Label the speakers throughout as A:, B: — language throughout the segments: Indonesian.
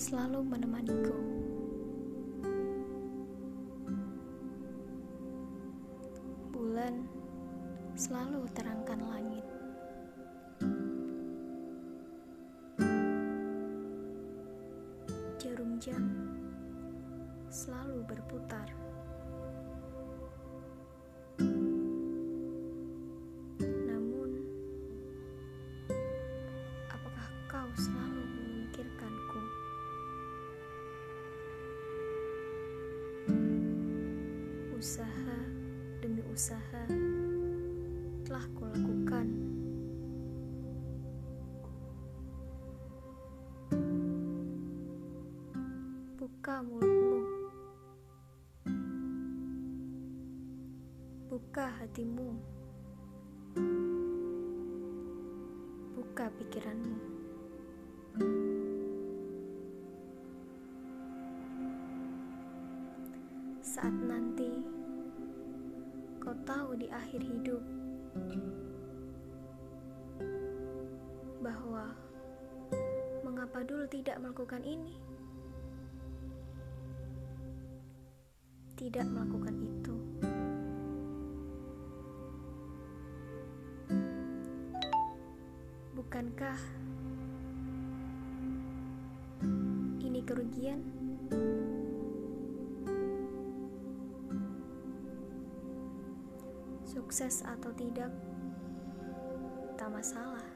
A: selalu menemaniku. Telah kulakukan. Buka mulutmu. Buka hatimu. Buka pikiranmu. Saat nanti kau tahu di akhir hidup mengapa dulu tidak melakukan ini, tidak melakukan itu. Bukankah ini kerugian? Sukses atau tidak, tak masalah.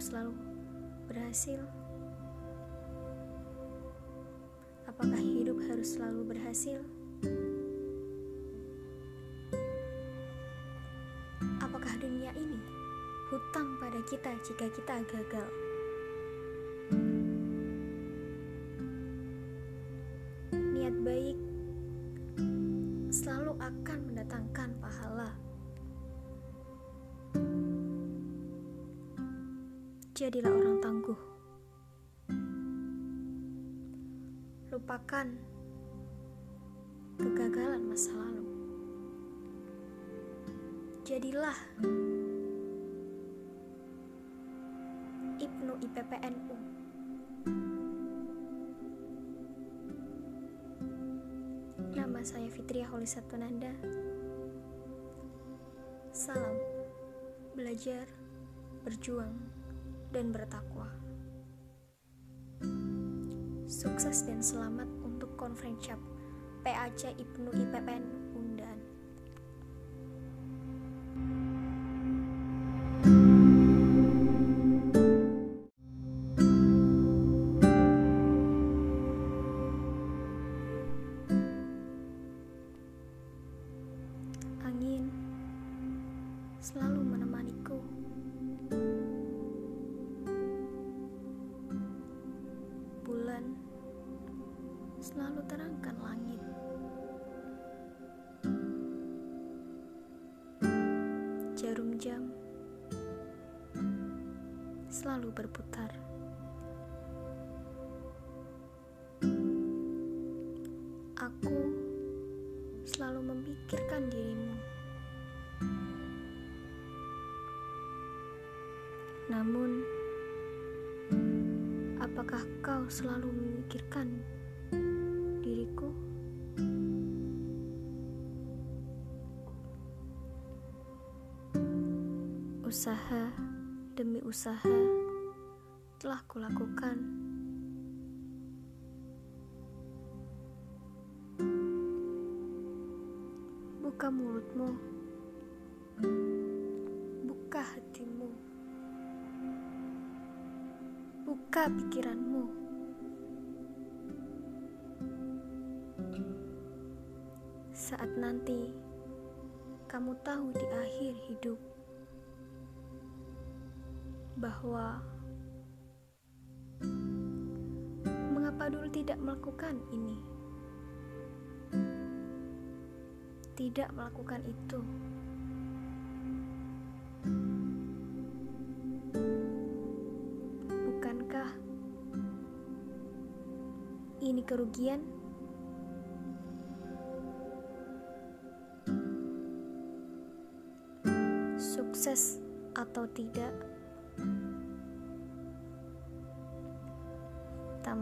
A: Selalu berhasil? Apakah hidup harus selalu berhasil? Apakah dunia ini hutang pada kita jika kita gagal? Jadilah orang tangguh. Lupakan kegagalan masa lalu. Jadilah Ibnu IPPNU. Nama saya Fitria Holisat Penanda. Salam belajar, berjuang, dan bertakwa. Sukses dan selamat untuk konferensi PAC Ibnu IPPN Jarum jam selalu berputar. Aku selalu memikirkan dirimu. Namun, apakah kau selalu memikirkan Usaha demi usaha telah kulakukan. Buka mulutmu, buka hatimu, buka pikiranmu. Saat nanti kamu tahu di akhir hidup bahwa mengapa dulu tidak melakukan ini, tidak melakukan itu. Bukankah ini kerugian? Sukses atau tidak,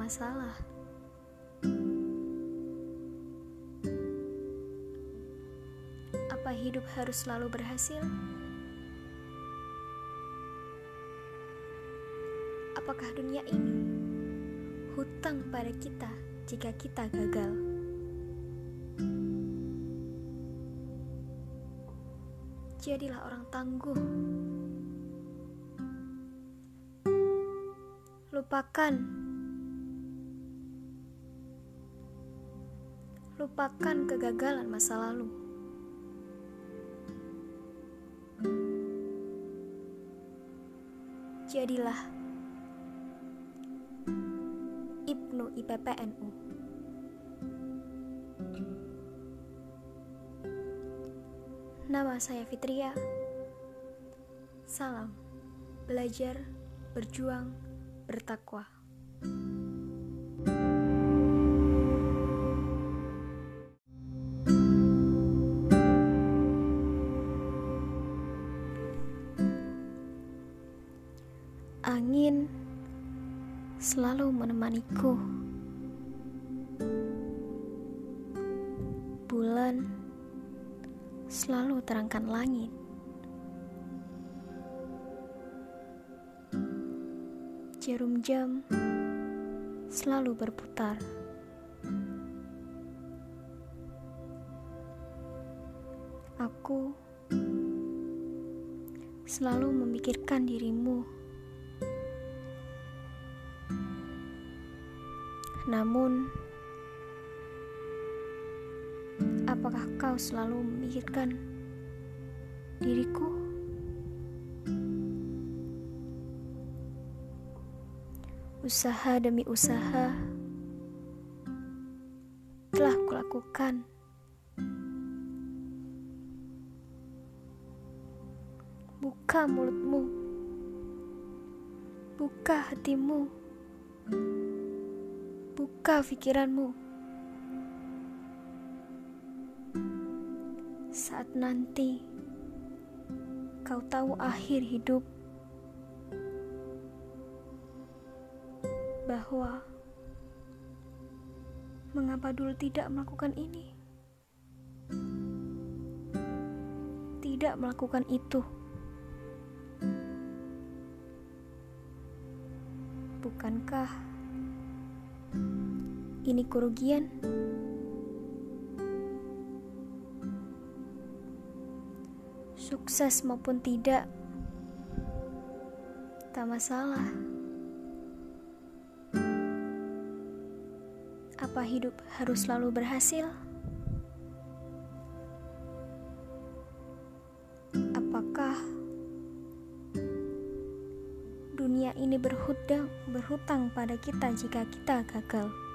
A: masalah. Apa hidup harus selalu berhasil? Apakah dunia ini hutang pada kita jika kita gagal? Jadilah orang tangguh. Lupakan. Lupakan kegagalan masa lalu. Jadilah Ibnu IPPNU. Nama saya Fitria. Salam belajar, berjuang, bertakwa. Angin selalu menemaniku. Bulan selalu terangkan langit. Jarum jam selalu berputar. Aku selalu memikirkan dirimu. Namun, Apakah kau selalu memikirkan diriku? Usaha demi usaha telah kulakukan. Buka mulutmu, buka hatimu, buka pikiranmu. saat nanti kau tahu akhir hidup bahwa mengapa dulu tidak melakukan ini, tidak melakukan itu. Bukankah ini kerugian? sukses maupun tidak, tak masalah. Apa hidup harus selalu berhasil? Apakah dunia ini berhutang berhutang pada kita jika kita gagal?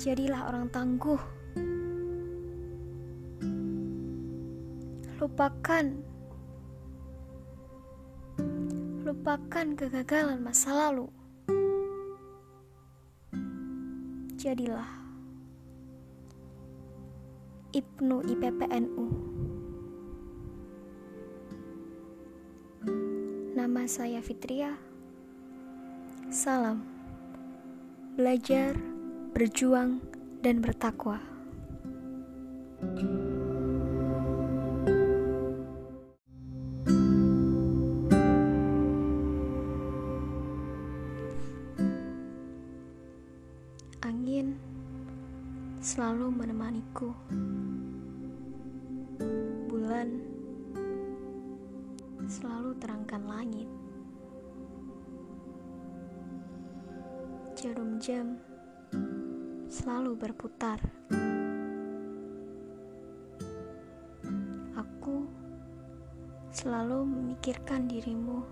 A: Jadilah orang tangguh. Lupakan. Lupakan kegagalan masa lalu. Jadilah Ibnu IPPNU. Nama saya Fitria. Salam. Belajar berjuang, dan bertakwa. Angin selalu menemaniku. Bulan selalu terangkan langit. Jarum jam selalu berputar. Aku selalu memikirkan dirimu.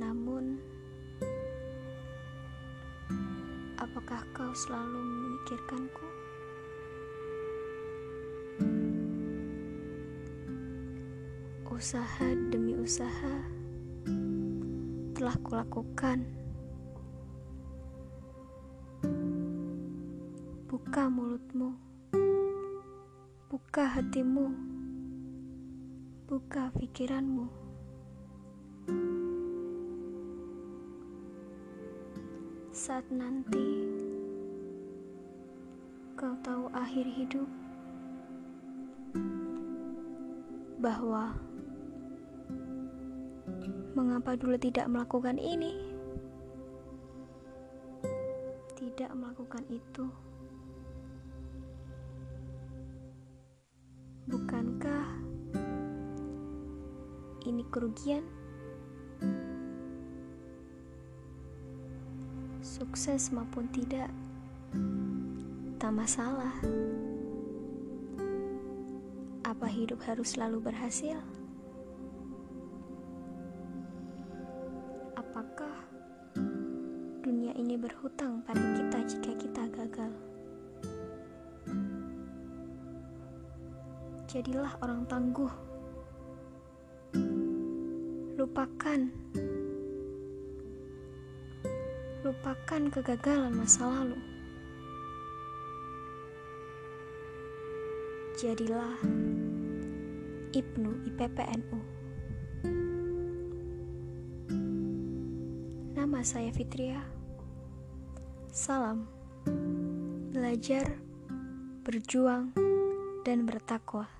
A: Namun, apakah kau selalu memikirkanku? Usaha demi usaha telah kulakukan Buka mulutmu, buka hatimu, buka pikiranmu. Saat nanti kau tahu akhir hidup, bahwa mengapa dulu tidak melakukan ini, tidak melakukan itu. Bukankah ini kerugian? Sukses maupun tidak, tak masalah. Apa hidup harus selalu berhasil? Jadilah orang tangguh. Lupakan. Lupakan kegagalan masa lalu. Jadilah Ibnu IPPNU. Nama saya Fitria. Salam. Belajar, berjuang, dan bertakwa.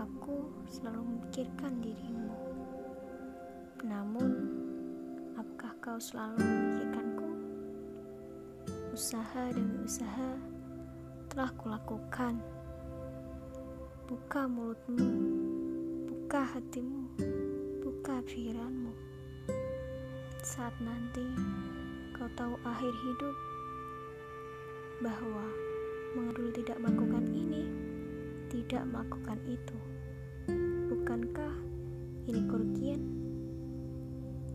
A: Aku selalu memikirkan dirimu. Namun, apakah kau selalu memikirkanku? Usaha demi usaha telah kulakukan. Buka mulutmu, buka hatimu, buka pikiranmu saat nanti kau tahu akhir hidup bahwa mengadul tidak melakukan ini, tidak melakukan itu. Bukankah ini kerugian?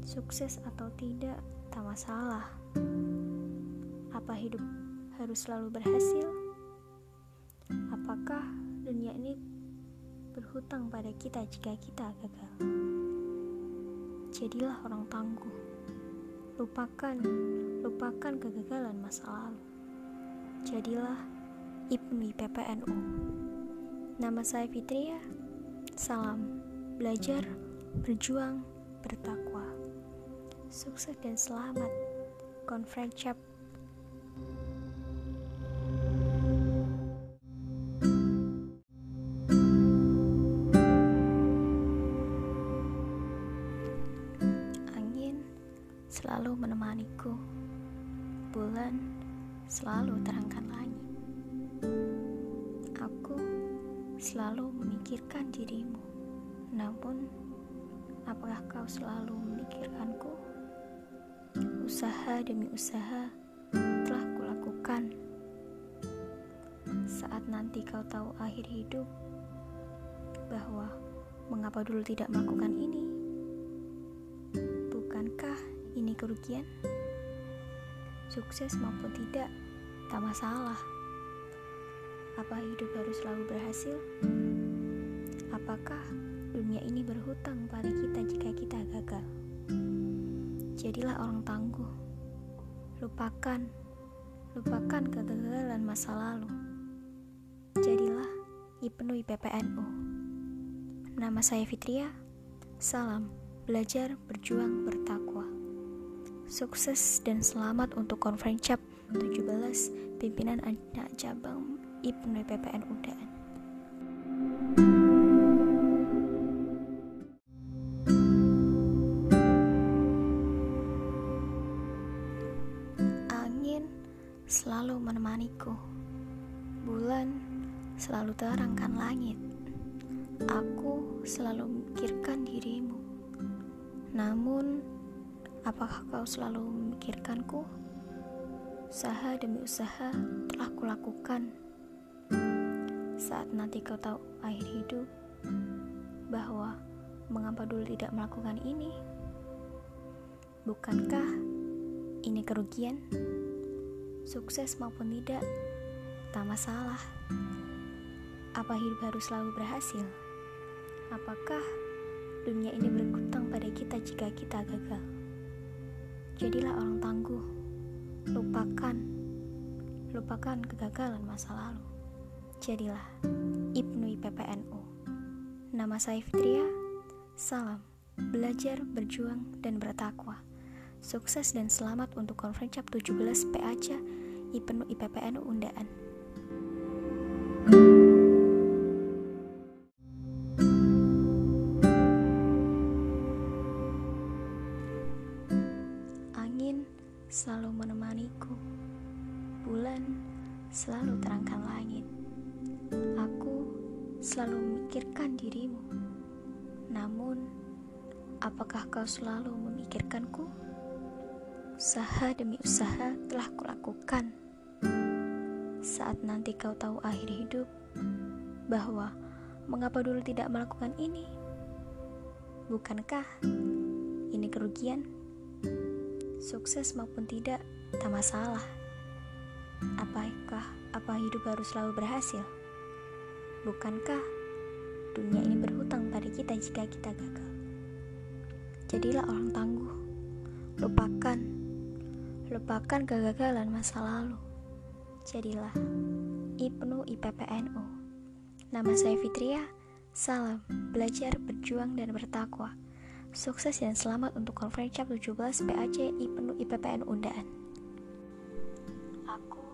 A: Sukses atau tidak, tak masalah. Apa hidup harus selalu berhasil? Apakah dunia ini berhutang pada kita jika kita gagal? Jadilah orang tangguh. Lupakan, lupakan kegagalan masa lalu. Jadilah IPMI PPNU. Nama saya Fitria. Salam belajar, berjuang, bertakwa. Sukses dan selamat. Selalu selalu memikirkan dirimu. Namun, apakah kau selalu memikirkanku? Usaha demi usaha telah kulakukan. Saat nanti kau tahu akhir hidup, bahwa mengapa dulu tidak melakukan ini? Bukankah ini kerugian? Sukses maupun tidak, tak masalah. Apa hidup harus selalu berhasil? Apakah dunia ini berhutang pada kita jika kita gagal? Jadilah orang tangguh. Lupakan, lupakan kegagalan masa lalu. Jadilah IPNU IPPNU. Nama saya Fitria. Salam belajar, berjuang, bertakwa. Sukses dan selamat untuk Konferensi CAP 17 Pimpinan Anak Cabang IPNU PPN UDAN. Angin selalu menemaniku. Bulan selalu terangkan langit. Aku selalu memikirkan dirimu. Namun, Apakah kau selalu memikirkanku? Usaha demi usaha telah kulakukan. Saat nanti kau tahu akhir hidup, bahwa mengapa dulu tidak melakukan ini? Bukankah ini kerugian? Sukses maupun tidak, tak masalah. Apa hidup harus selalu berhasil? Apakah dunia ini berhutang pada kita jika kita gagal? Jadilah orang tangguh. Lupakan. Lupakan kegagalan masa lalu. Jadilah Ibnu IPPNU. Nama saya Fitria. Salam. Belajar, berjuang, dan bertakwa. Sukses dan selamat untuk Konferensi 17 PACA IPNU IPPNU Undaan. Angin selalu menemaniku. Bulan selalu terangkan langit. Selalu memikirkan dirimu. Namun, apakah kau selalu memikirkanku? Usaha demi usaha telah kulakukan. Saat nanti kau tahu akhir hidup, bahwa mengapa dulu tidak melakukan ini? Bukankah ini kerugian? Sukses maupun tidak, tak masalah. Apakah apa hidup harus selalu berhasil? Bukankah dunia ini berhutang pada kita jika kita gagal? Jadilah orang tangguh. Lupakan. Lupakan kegagalan masa lalu. Jadilah Ibnu IPPNU. Nama saya Fitria. Salam, belajar, berjuang, dan bertakwa. Sukses dan selamat untuk konferensi 17 PAC IPNU IPPN Undaan. Aku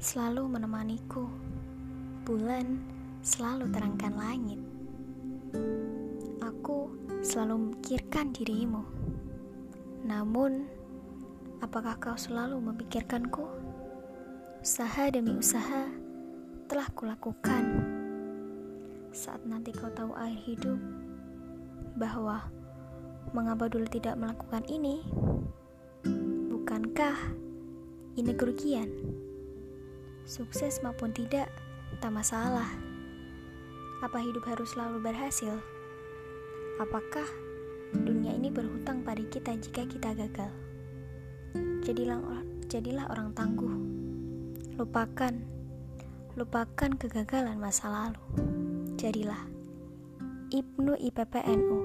A: selalu menemaniku. Bulan selalu terangkan langit. Aku selalu memikirkan dirimu. Namun, apakah kau selalu memikirkanku? Usaha demi usaha telah kulakukan. Saat nanti kau tahu akhir hidup, bahwa mengapa dulu tidak melakukan ini? Bukankah ini kerugian? Sukses maupun tidak, tak masalah. Apa hidup harus selalu berhasil? Apakah dunia ini berhutang pada kita jika kita gagal? Jadilah, jadilah orang tangguh. Lupakan, lupakan kegagalan masa lalu. Jadilah Ibnu IPPNU.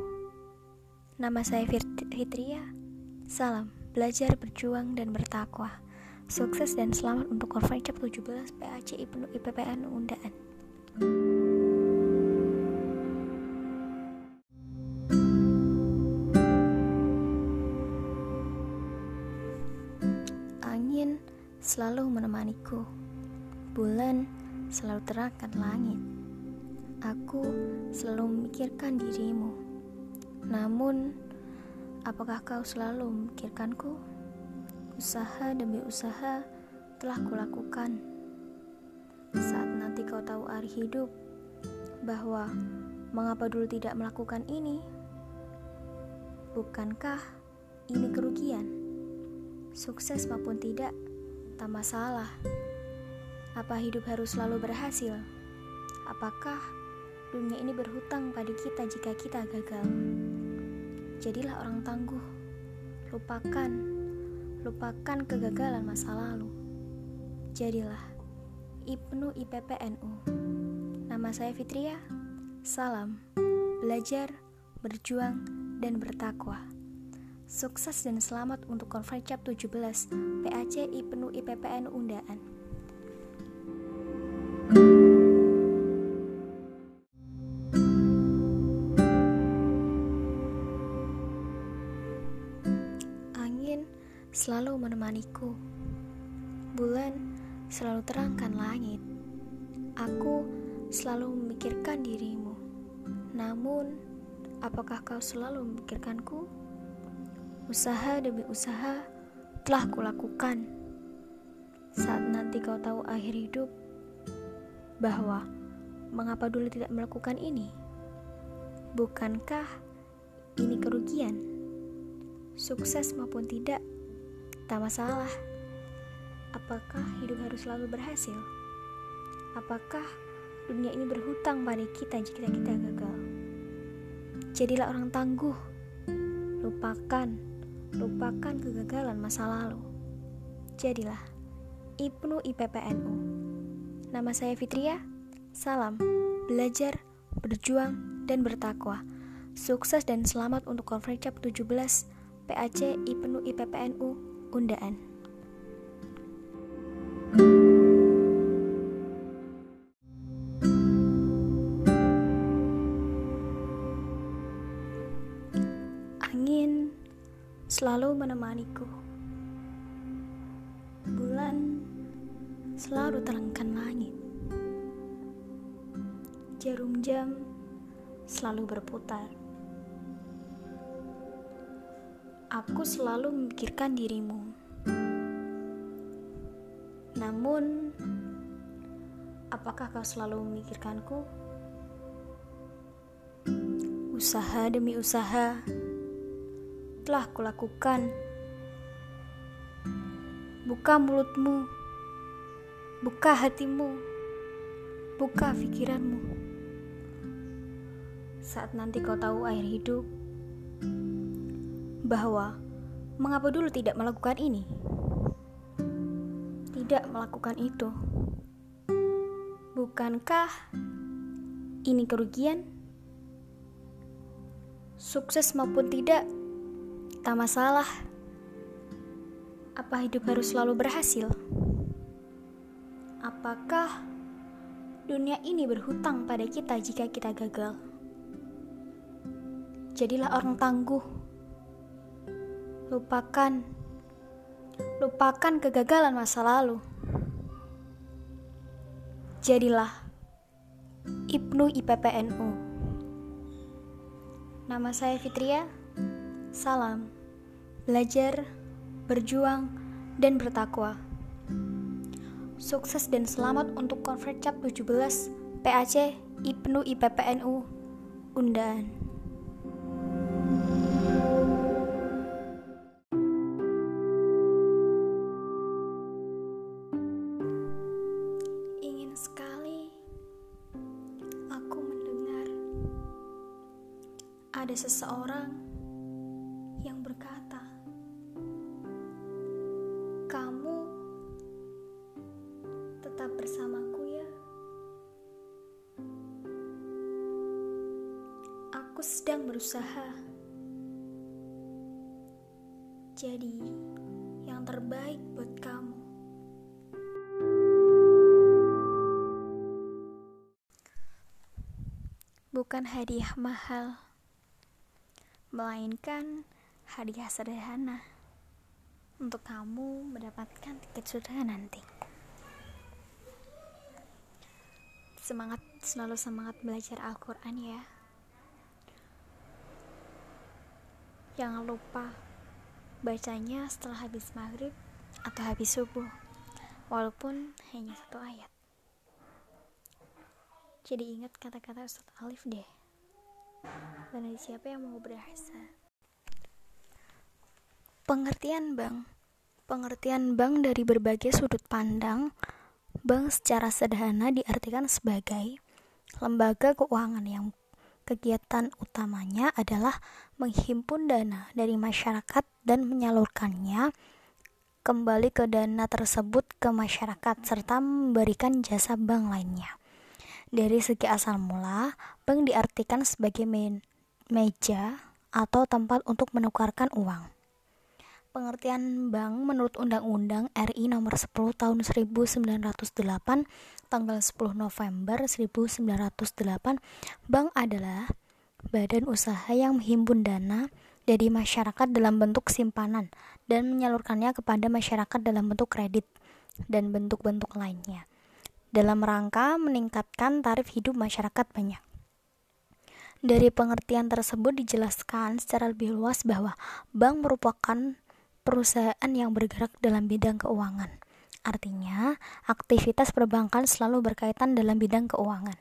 A: Nama saya Fitria. Salam, belajar, berjuang, dan bertakwa. Sukses dan selamat untuk konferensi 17 PAC IPPNU Undaan. Angin selalu menemaniku. Bulan selalu terangkan langit. Aku selalu memikirkan dirimu. Namun, apakah kau selalu memikirkanku? Usaha demi usaha telah kulakukan. Saat nanti kau tahu akhir hidup, bahwa mengapa dulu tidak melakukan ini? Bukankah ini kerugian? Sukses maupun tidak, tak masalah. Apa hidup harus selalu berhasil? Apakah dunia ini berhutang pada kita jika kita gagal? Jadilah orang tangguh. Lupakan, lupakan kegagalan masa lalu. Jadilah Ibnu IPPNU. Nama saya Fitria. Salam, belajar, berjuang, dan bertakwa. Sukses dan selamat untuk konferensi 17 PAC IPNU IPPN Undaan. Selalu menemaniku. Bulan selalu terangkan langit. Aku selalu memikirkan dirimu. Namun, apakah kau selalu memikirkanku? Usaha demi usaha telah kulakukan. saat nanti kau tahu akhir hidup bahwa mengapa dulu tidak melakukan ini? Bukankah ini kerugian? Sukses maupun tidak, tak masalah. Apakah hidup harus selalu berhasil? Apakah dunia ini berhutang pada kita jika kita gagal? Jadilah orang tangguh. Lupakan, lupakan kegagalan masa lalu. Jadilah Ibnu IPPNU. Nama saya Fitria. Salam, belajar, berjuang, dan bertakwa. Sukses dan selamat untuk Konferensi 17 PAC IPNU IPPNU Undaan. Angin selalu menemaniku. Bulan selalu terangkan langit. Jarum jam selalu berputar. Aku selalu memikirkan dirimu. Namun, apakah kau selalu memikirkanku? Usaha demi usaha telah kulakukan. Buka mulutmu, buka hatimu, buka pikiranmu. Saat nanti kau tahu akhir hidup, bahwa mengapa dulu tidak melakukan ini? Tidak melakukan itu. Bukankah ini kerugian? Sukses maupun tidak, tak masalah. Apa hidup harus selalu berhasil? Apakah dunia ini berhutang pada kita jika kita gagal? Jadilah orang tangguh. Lupakan, lupakan kegagalan masa lalu. Jadilah Ibnu IPPNU. Nama saya Fitria. Salam. Belajar, berjuang, dan bertakwa. Sukses dan selamat untuk Konfercap 17 PAC IPNU IPPNU Undaan. Ada seseorang yang berkata, "Kamu tetap bersamaku, ya." Aku sedang berusaha jadi yang terbaik buat kamu. Bukan hadiah mahal melainkan hadiah sederhana untuk kamu mendapatkan tiket surga nanti. Semangat, selalu semangat belajar Al-Quran ya. Jangan lupa bacanya setelah habis maghrib atau habis subuh, walaupun hanya satu ayat. Jadi ingat kata-kata Ustadz Alif deh. Dan siapa yang mau berasa? Pengertian bank Pengertian bank dari berbagai sudut pandang Bank secara sederhana diartikan sebagai lembaga keuangan yang kegiatan utamanya adalah menghimpun dana dari masyarakat dan menyalurkannya kembali ke dana tersebut ke masyarakat serta memberikan jasa bank lainnya. Dari segi asal mula, bank diartikan sebagai meja atau tempat untuk menukarkan uang. Pengertian bank menurut Undang-Undang RI Nomor 10 Tahun 1908 tanggal 10 November 1908, bank adalah badan usaha yang menghimpun dana dari masyarakat dalam bentuk simpanan dan menyalurkannya kepada masyarakat dalam bentuk kredit dan bentuk-bentuk lainnya dalam rangka meningkatkan tarif hidup masyarakat banyak. Dari pengertian tersebut dijelaskan secara lebih luas bahwa bank merupakan perusahaan yang bergerak dalam bidang keuangan. Artinya, aktivitas perbankan selalu berkaitan dalam bidang keuangan.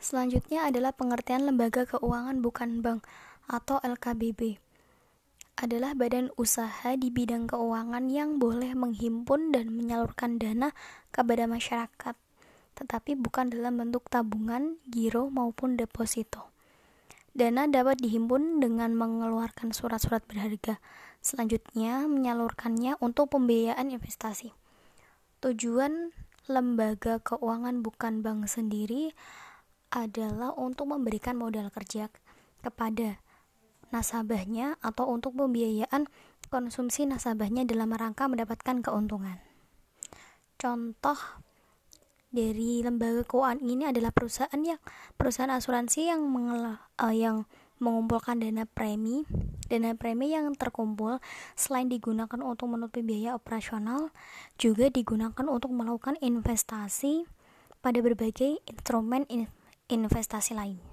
A: Selanjutnya adalah pengertian lembaga keuangan bukan bank atau LKBB. Adalah badan usaha di bidang keuangan yang boleh menghimpun dan menyalurkan dana kepada masyarakat, tetapi bukan dalam bentuk tabungan, giro, maupun deposito. Dana dapat dihimpun dengan mengeluarkan surat-surat berharga, Selanjutnya, menyalurkannya untuk pembiayaan investasi. Tujuan lembaga keuangan bukan bank sendiri adalah untuk memberikan modal kerja kepada nasabahnya atau untuk pembiayaan konsumsi nasabahnya dalam rangka mendapatkan keuntungan. Contoh dari lembaga keuangan ini adalah perusahaan yang perusahaan asuransi yang mengelola, uh, yang mengumpulkan dana premi. Dana premi yang terkumpul selain digunakan untuk menutupi biaya operasional, juga digunakan untuk melakukan investasi pada berbagai instrumen investasi lain.